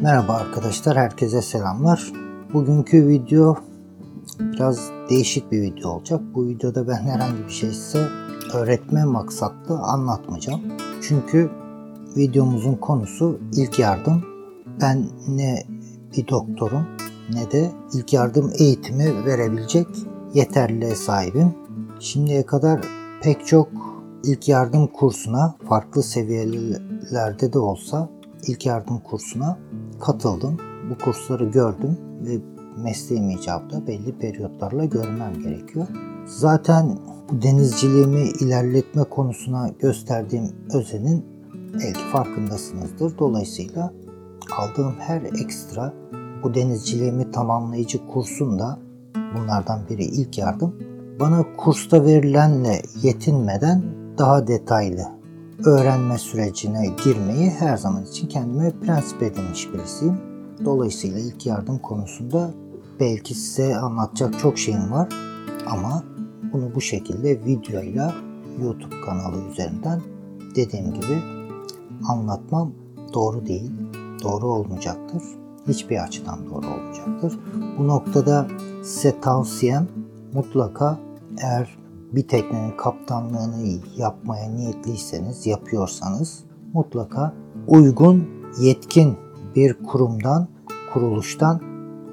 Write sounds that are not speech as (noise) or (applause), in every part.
Merhaba arkadaşlar, herkese selamlar. Bugünkü video biraz değişik bir video olacak. Bu videoda ben herhangi bir şey size öğretme maksatlı anlatmayacağım. Çünkü videomuzun konusu ilk yardım. Ben ne bir doktorum ne de ilk yardım eğitimi verebilecek yeterliliğe sahibim. Şimdiye kadar pek çok ilk yardım kursuna farklı seviyelerde de olsa ilk yardım kursuna katıldım. Bu kursları gördüm ve mesleğim icabında belli periyotlarla görmem gerekiyor. Zaten bu denizciliğimi ilerletme konusuna gösterdiğim özenin belki farkındasınızdır. Dolayısıyla aldığım her ekstra bu denizciliğimi tamamlayıcı kursun da bunlardan biri ilk yardım. Bana kursta verilenle yetinmeden daha detaylı öğrenme sürecine girmeyi her zaman için kendime prensip edinmiş birisiyim. Dolayısıyla ilk yardım konusunda belki size anlatacak çok şeyim var ama bunu bu şekilde videoyla YouTube kanalı üzerinden dediğim gibi anlatmam doğru değil, doğru olmayacaktır. Hiçbir açıdan doğru olmayacaktır. Bu noktada size tavsiyem mutlaka eğer bir teknenin kaptanlığını yapmaya niyetliyseniz, yapıyorsanız mutlaka uygun, yetkin bir kurumdan, kuruluştan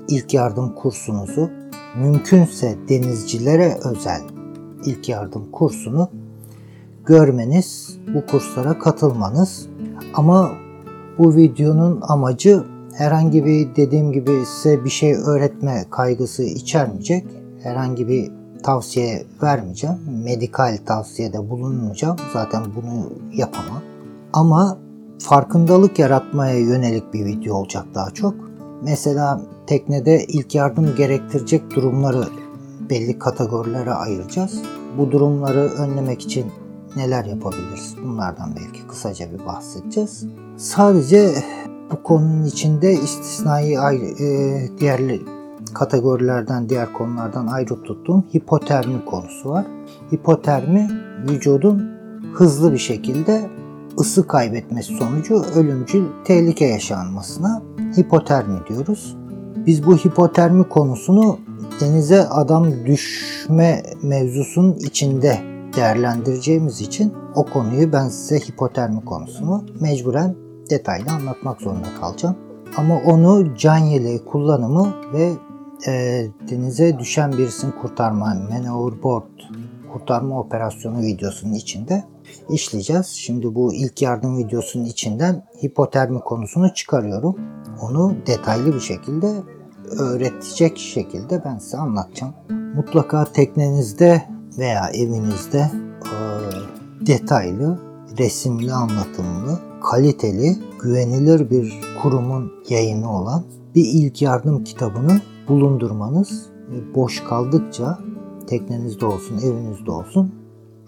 ilk yardım kursunuzu, mümkünse denizcilere özel ilk yardım kursunu görmeniz, bu kurslara katılmanız. Ama bu videonun amacı herhangi bir dediğim gibi size bir şey öğretme kaygısı içermeyecek. Herhangi bir tavsiye vermeyeceğim. Medikal tavsiyede bulunmayacağım. Zaten bunu yapamam. Ama farkındalık yaratmaya yönelik bir video olacak daha çok. Mesela teknede ilk yardım gerektirecek durumları belli kategorilere ayıracağız. Bu durumları önlemek için neler yapabiliriz? Bunlardan belki kısaca bir bahsedeceğiz. Sadece bu konunun içinde istisnai ayrı, e, diğer kategorilerden, diğer konulardan ayrı tuttuğum hipotermi konusu var. Hipotermi vücudun hızlı bir şekilde ısı kaybetmesi sonucu ölümcül tehlike yaşanmasına hipotermi diyoruz. Biz bu hipotermi konusunu denize adam düşme mevzusunun içinde değerlendireceğimiz için o konuyu ben size hipotermi konusunu mecburen detaylı anlatmak zorunda kalacağım. Ama onu can yeleği kullanımı ve e, denize düşen birisini kurtarma, man overboard kurtarma operasyonu videosunun içinde işleyeceğiz. Şimdi bu ilk yardım videosunun içinden hipotermi konusunu çıkarıyorum. Onu detaylı bir şekilde öğretecek şekilde ben size anlatacağım. Mutlaka teknenizde veya evinizde e, detaylı, resimli anlatımlı, kaliteli, güvenilir bir kurumun yayını olan bir ilk yardım kitabını bulundurmanız boş kaldıkça teknenizde olsun, evinizde olsun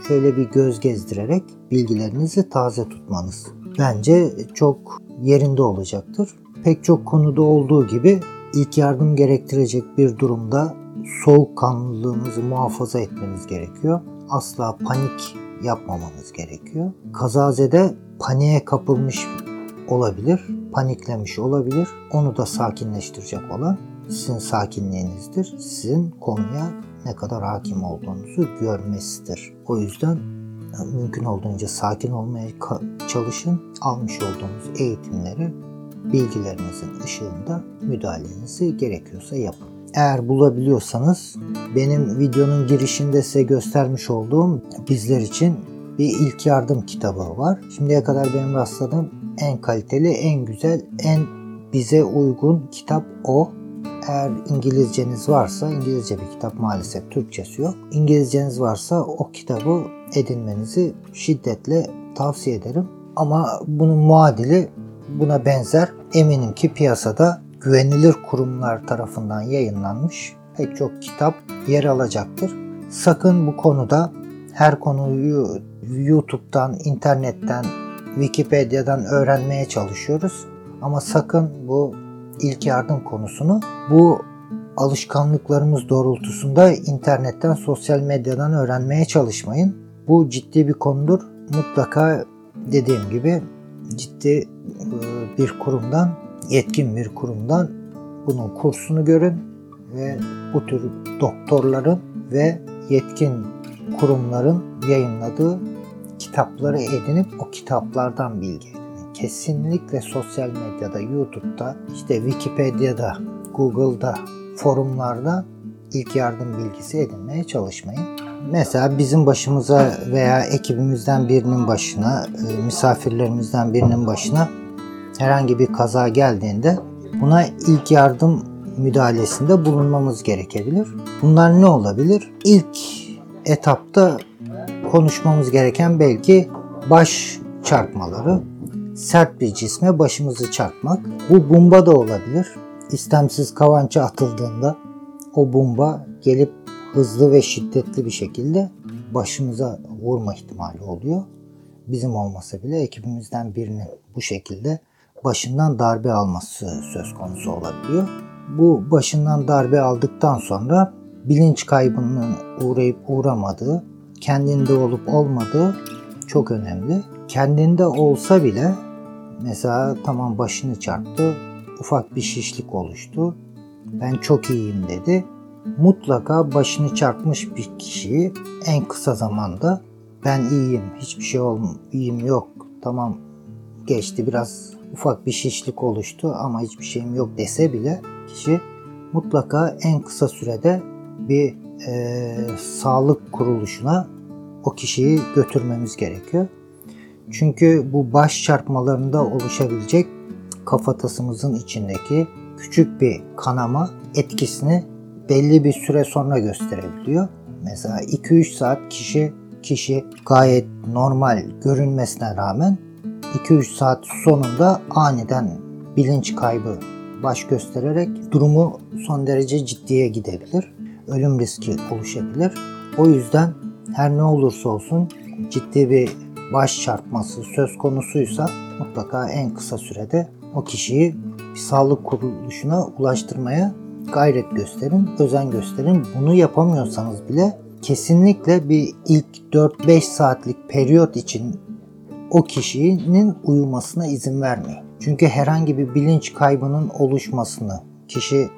şöyle bir göz gezdirerek bilgilerinizi taze tutmanız bence çok yerinde olacaktır. Pek çok konuda olduğu gibi ilk yardım gerektirecek bir durumda soğukkanlılığınızı muhafaza etmeniz gerekiyor. Asla panik yapmamanız gerekiyor. Kazazede paniğe kapılmış olabilir, paniklemiş olabilir. Onu da sakinleştirecek olan sizin sakinliğinizdir. Sizin konuya ne kadar hakim olduğunuzu görmesidir. O yüzden mümkün olduğunca sakin olmaya çalışın. Almış olduğunuz eğitimleri bilgilerinizin ışığında müdahalenizi gerekiyorsa yapın. Eğer bulabiliyorsanız benim videonun girişinde size göstermiş olduğum bizler için bir ilk yardım kitabı var. Şimdiye kadar benim rastladığım en kaliteli, en güzel, en bize uygun kitap o. Eğer İngilizceniz varsa, İngilizce bir kitap maalesef Türkçesi yok. İngilizceniz varsa o kitabı edinmenizi şiddetle tavsiye ederim. Ama bunun muadili buna benzer eminim ki piyasada güvenilir kurumlar tarafından yayınlanmış pek çok kitap yer alacaktır. Sakın bu konuda her konuyu YouTube'dan, internetten, Wikipedia'dan öğrenmeye çalışıyoruz. Ama sakın bu ilk yardım konusunu bu alışkanlıklarımız doğrultusunda internetten, sosyal medyadan öğrenmeye çalışmayın. Bu ciddi bir konudur. Mutlaka dediğim gibi ciddi e, bir kurumdan yetkin bir kurumdan bunun kursunu görün ve bu tür doktorların ve yetkin kurumların yayınladığı kitapları edinip o kitaplardan bilgi. Kesinlikle sosyal medyada, YouTube'da, işte Wikipedia'da, Google'da, forumlarda ilk yardım bilgisi edinmeye çalışmayın. Mesela bizim başımıza veya ekibimizden birinin başına, e, misafirlerimizden birinin başına herhangi bir kaza geldiğinde buna ilk yardım müdahalesinde bulunmamız gerekebilir. Bunlar ne olabilir? İlk etapta konuşmamız gereken belki baş çarpmaları, sert bir cisme başımızı çarpmak. Bu bomba da olabilir. İstemsiz kavança atıldığında o bomba gelip hızlı ve şiddetli bir şekilde başımıza vurma ihtimali oluyor. Bizim olmasa bile ekibimizden birinin bu şekilde başından darbe alması söz konusu olabiliyor. Bu başından darbe aldıktan sonra bilinç kaybının uğrayıp uğramadığı, kendinde olup olmadığı çok önemli. Kendinde olsa bile mesela tamam başını çarptı, ufak bir şişlik oluştu. Ben çok iyiyim dedi. Mutlaka başını çarpmış bir kişiyi en kısa zamanda ben iyiyim, hiçbir şey olm iyiyim yok, tamam geçti biraz ufak bir şişlik oluştu ama hiçbir şeyim yok dese bile kişi mutlaka en kısa sürede bir e, sağlık kuruluşuna o kişiyi götürmemiz gerekiyor. Çünkü bu baş çarpmalarında oluşabilecek kafatasımızın içindeki küçük bir kanama etkisini belli bir süre sonra gösterebiliyor. Mesela 2-3 saat kişi kişi gayet normal görünmesine rağmen 2-3 saat sonunda aniden bilinç kaybı baş göstererek durumu son derece ciddiye gidebilir. Ölüm riski oluşabilir. O yüzden her ne olursa olsun ciddi bir baş çarpması söz konusuysa mutlaka en kısa sürede o kişiyi bir sağlık kuruluşuna ulaştırmaya gayret gösterin, özen gösterin. Bunu yapamıyorsanız bile kesinlikle bir ilk 4-5 saatlik periyot için o kişinin uyumasına izin vermeyin. Çünkü herhangi bir bilinç kaybının oluşmasını kişi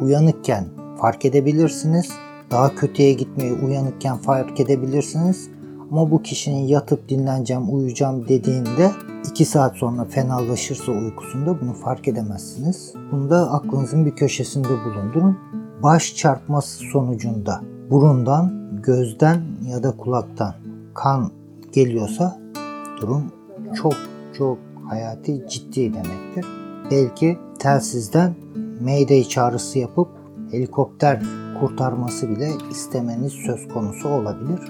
uyanıkken fark edebilirsiniz. Daha kötüye gitmeyi uyanıkken fark edebilirsiniz. Ama bu kişinin yatıp dinleneceğim, uyuyacağım dediğinde 2 saat sonra fenalaşırsa uykusunda bunu fark edemezsiniz. Bunu da aklınızın bir köşesinde bulundurun. Baş çarpması sonucunda burundan, gözden ya da kulaktan kan geliyorsa durum çok çok hayati ciddi demektir. Belki telsizden Mayday çağrısı yapıp helikopter kurtarması bile istemeniz söz konusu olabilir.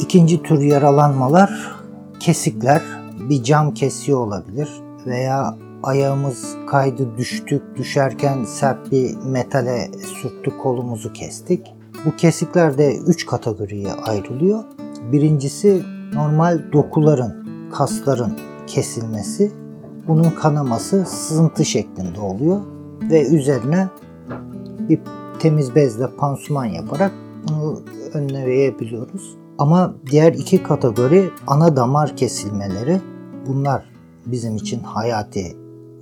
İkinci tür yaralanmalar kesikler, bir cam kesiyor olabilir veya ayağımız kaydı düştük düşerken sert bir metale sürttük kolumuzu kestik. Bu kesikler de 3 kategoriye ayrılıyor. Birincisi normal dokuların, kasların kesilmesi. Bunun kanaması sızıntı şeklinde oluyor ve üzerine bir temiz bezle pansuman yaparak bunu önleyebiliyoruz. Ama diğer iki kategori ana damar kesilmeleri. Bunlar bizim için hayati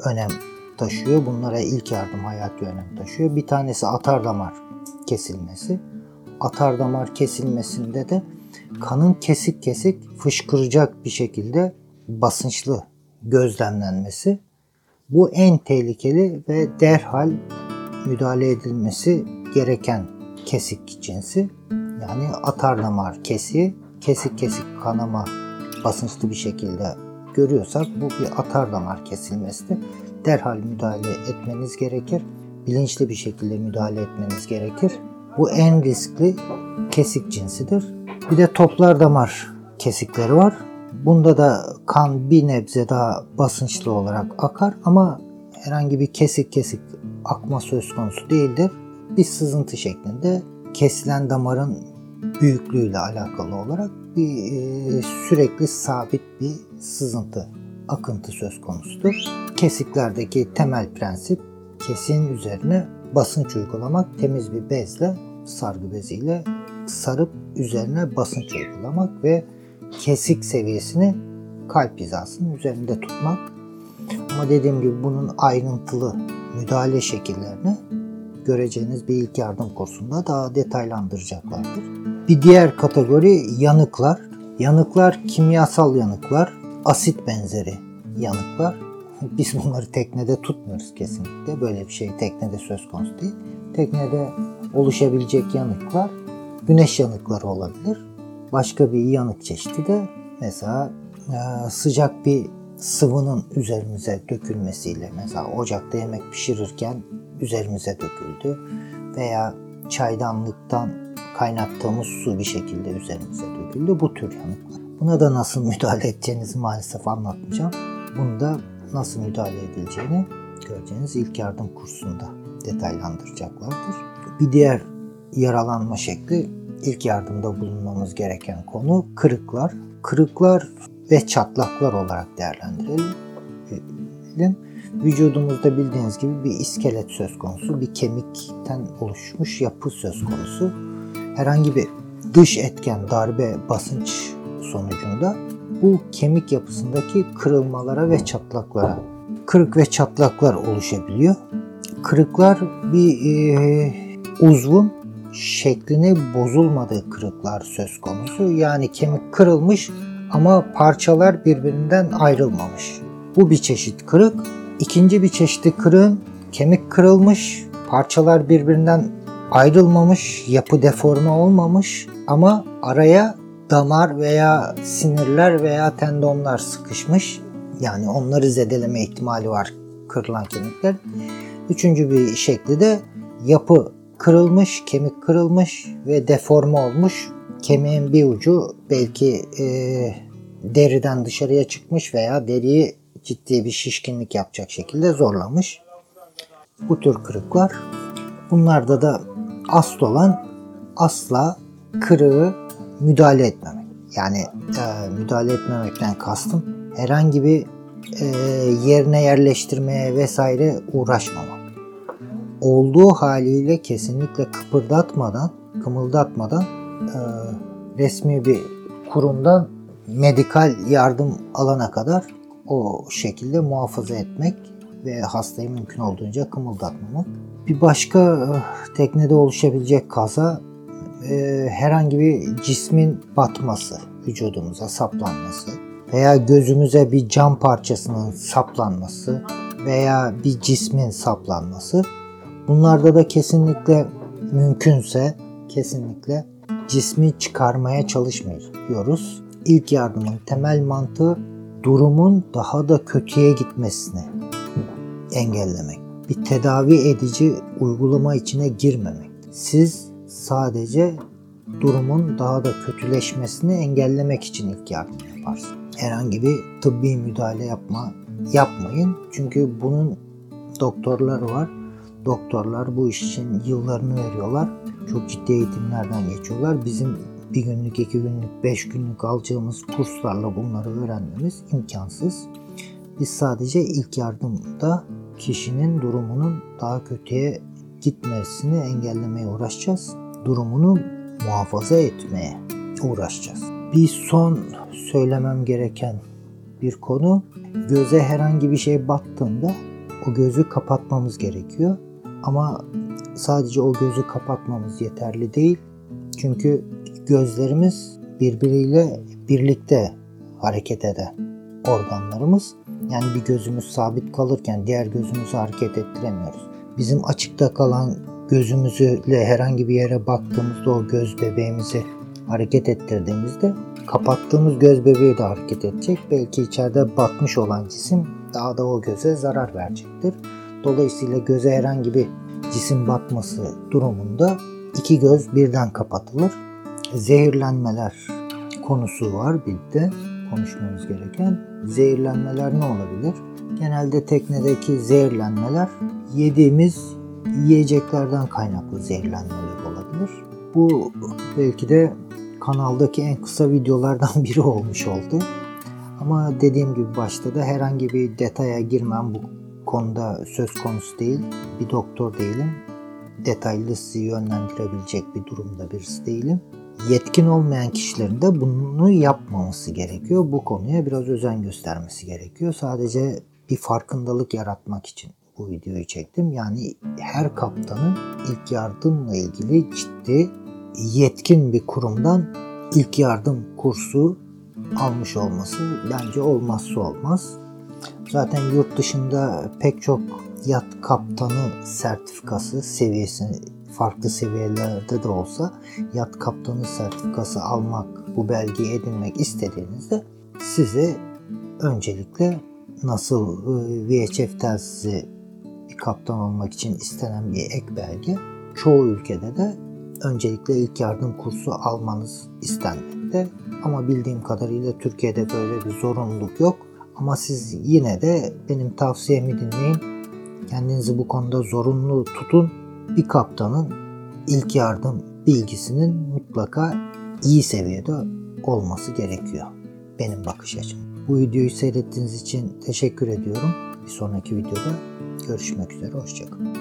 önem taşıyor. Bunlara ilk yardım hayati önem taşıyor. Bir tanesi atar damar kesilmesi. Atar damar kesilmesinde de kanın kesik kesik fışkıracak bir şekilde basınçlı gözlemlenmesi. Bu en tehlikeli ve derhal müdahale edilmesi gereken kesik cinsi. Yani atar damar kesiği, kesik kesik kanama basınçlı bir şekilde görüyorsak bu bir atar damar kesilmesidir. Derhal müdahale etmeniz gerekir. Bilinçli bir şekilde müdahale etmeniz gerekir. Bu en riskli kesik cinsidir. Bir de toplar damar kesikleri var. Bunda da kan bir nebze daha basınçlı olarak akar ama herhangi bir kesik kesik akma söz konusu değildir. Bir sızıntı şeklinde kesilen damarın büyüklüğüyle alakalı olarak bir e, sürekli sabit bir sızıntı, akıntı söz konusudur. Kesiklerdeki temel prensip kesin üzerine basınç uygulamak, temiz bir bezle, sargı beziyle sarıp üzerine basınç uygulamak ve kesik seviyesini kalp hizasının üzerinde tutmak. Ama dediğim gibi bunun ayrıntılı müdahale şekillerini göreceğiniz bir ilk yardım kursunda daha detaylandıracaklardır. Bir diğer kategori yanıklar. Yanıklar kimyasal yanıklar, asit benzeri yanıklar. (laughs) Biz bunları teknede tutmuyoruz kesinlikle. Böyle bir şey teknede söz konusu değil. Teknede oluşabilecek yanıklar güneş yanıkları olabilir. Başka bir yanık çeşidi de mesela e, sıcak bir sıvının üzerimize dökülmesiyle mesela ocakta yemek pişirirken üzerimize döküldü veya çaydanlıktan kaynattığımız su bir şekilde üzerimize döküldü. Bu tür yanıklar. Buna da nasıl müdahale edeceğinizi maalesef anlatmayacağım. Bunu da nasıl müdahale edileceğini göreceğiniz ilk yardım kursunda detaylandıracaklardır. Bir diğer yaralanma şekli ilk yardımda bulunmamız gereken konu kırıklar. Kırıklar ve çatlaklar olarak değerlendirelim. Vücudumuzda bildiğiniz gibi bir iskelet söz konusu, bir kemikten oluşmuş yapı söz konusu. Herhangi bir dış etken, darbe, basınç sonucunda bu kemik yapısındaki kırılmalara ve çatlaklara, kırık ve çatlaklar oluşabiliyor. Kırıklar bir e, uzvun şeklini bozulmadığı kırıklar söz konusu. Yani kemik kırılmış ama parçalar birbirinden ayrılmamış. Bu bir çeşit kırık. İkinci bir çeşit kırığın kemik kırılmış, parçalar birbirinden ayrılmamış, yapı deforme olmamış ama araya damar veya sinirler veya tendonlar sıkışmış. Yani onları zedeleme ihtimali var kırılan kemikler. Üçüncü bir şekli de yapı kırılmış, kemik kırılmış ve deforme olmuş. Kemiğin bir ucu belki e, deriden dışarıya çıkmış veya deriyi ciddi bir şişkinlik yapacak şekilde zorlamış. Bu tür kırıklar. Bunlarda da asıl olan asla kırığı müdahale etmemek. Yani e, müdahale etmemekten kastım herhangi bir e, yerine yerleştirmeye vesaire uğraşmamak. Olduğu haliyle kesinlikle kıpırdatmadan, kımıldatmadan e, resmi bir kurumdan medikal yardım alana kadar o şekilde muhafaza etmek ve hastayı mümkün olduğunca kımıldatmamak. Bir başka e, teknede oluşabilecek kaza e, herhangi bir cismin batması, vücudumuza saplanması veya gözümüze bir cam parçasının saplanması veya bir cismin saplanması. Bunlarda da kesinlikle mümkünse kesinlikle cismi çıkarmaya çalışmıyoruz. İlk yardımın temel mantığı durumun daha da kötüye gitmesini engellemek. Bir tedavi edici uygulama içine girmemek. Siz sadece durumun daha da kötüleşmesini engellemek için ilk yardım yaparsınız. Herhangi bir tıbbi müdahale yapma yapmayın. Çünkü bunun doktorları var. Doktorlar bu iş için yıllarını veriyorlar. Çok ciddi eğitimlerden geçiyorlar. Bizim bir günlük, iki günlük, beş günlük alacağımız kurslarla bunları öğrenmemiz imkansız. Biz sadece ilk yardımda kişinin durumunun daha kötüye gitmesini engellemeye uğraşacağız. Durumunu muhafaza etmeye uğraşacağız. Bir son söylemem gereken bir konu göze herhangi bir şey battığında o gözü kapatmamız gerekiyor. Ama sadece o gözü kapatmamız yeterli değil. Çünkü gözlerimiz birbiriyle birlikte hareket eden organlarımız. Yani bir gözümüz sabit kalırken diğer gözümüzü hareket ettiremiyoruz. Bizim açıkta kalan gözümüzle herhangi bir yere baktığımızda o göz bebeğimizi hareket ettirdiğimizde kapattığımız göz bebeği de hareket edecek. Belki içeride batmış olan cisim daha da o göze zarar verecektir. Dolayısıyla göze herhangi bir cisim batması durumunda iki göz birden kapatılır. Zehirlenmeler konusu var bir de konuşmamız gereken. Zehirlenmeler ne olabilir? Genelde teknedeki zehirlenmeler yediğimiz yiyeceklerden kaynaklı zehirlenmeler olabilir. Bu belki de kanaldaki en kısa videolardan (laughs) biri olmuş oldu. Ama dediğim gibi başta da herhangi bir detaya girmem bu konuda söz konusu değil. Bir doktor değilim. Detaylı sizi yönlendirebilecek bir durumda birisi değilim. Yetkin olmayan kişilerin de bunu yapmaması gerekiyor. Bu konuya biraz özen göstermesi gerekiyor. Sadece bir farkındalık yaratmak için bu videoyu çektim. Yani her kaptanın ilk yardımla ilgili ciddi yetkin bir kurumdan ilk yardım kursu almış olması bence olmazsa olmaz. Zaten yurt dışında pek çok yat kaptanı sertifikası seviyesi farklı seviyelerde de olsa yat kaptanı sertifikası almak, bu belgeyi edinmek istediğinizde size öncelikle nasıl e, VHF telsizi bir kaptan olmak için istenen bir ek belge çoğu ülkede de öncelikle ilk yardım kursu almanız istenmekte. Ama bildiğim kadarıyla Türkiye'de böyle bir zorunluluk yok. Ama siz yine de benim tavsiyemi dinleyin. Kendinizi bu konuda zorunlu tutun. Bir kaptanın ilk yardım bilgisinin mutlaka iyi seviyede olması gerekiyor. Benim bakış açım. Bu videoyu seyrettiğiniz için teşekkür ediyorum. Bir sonraki videoda görüşmek üzere. Hoşçakalın.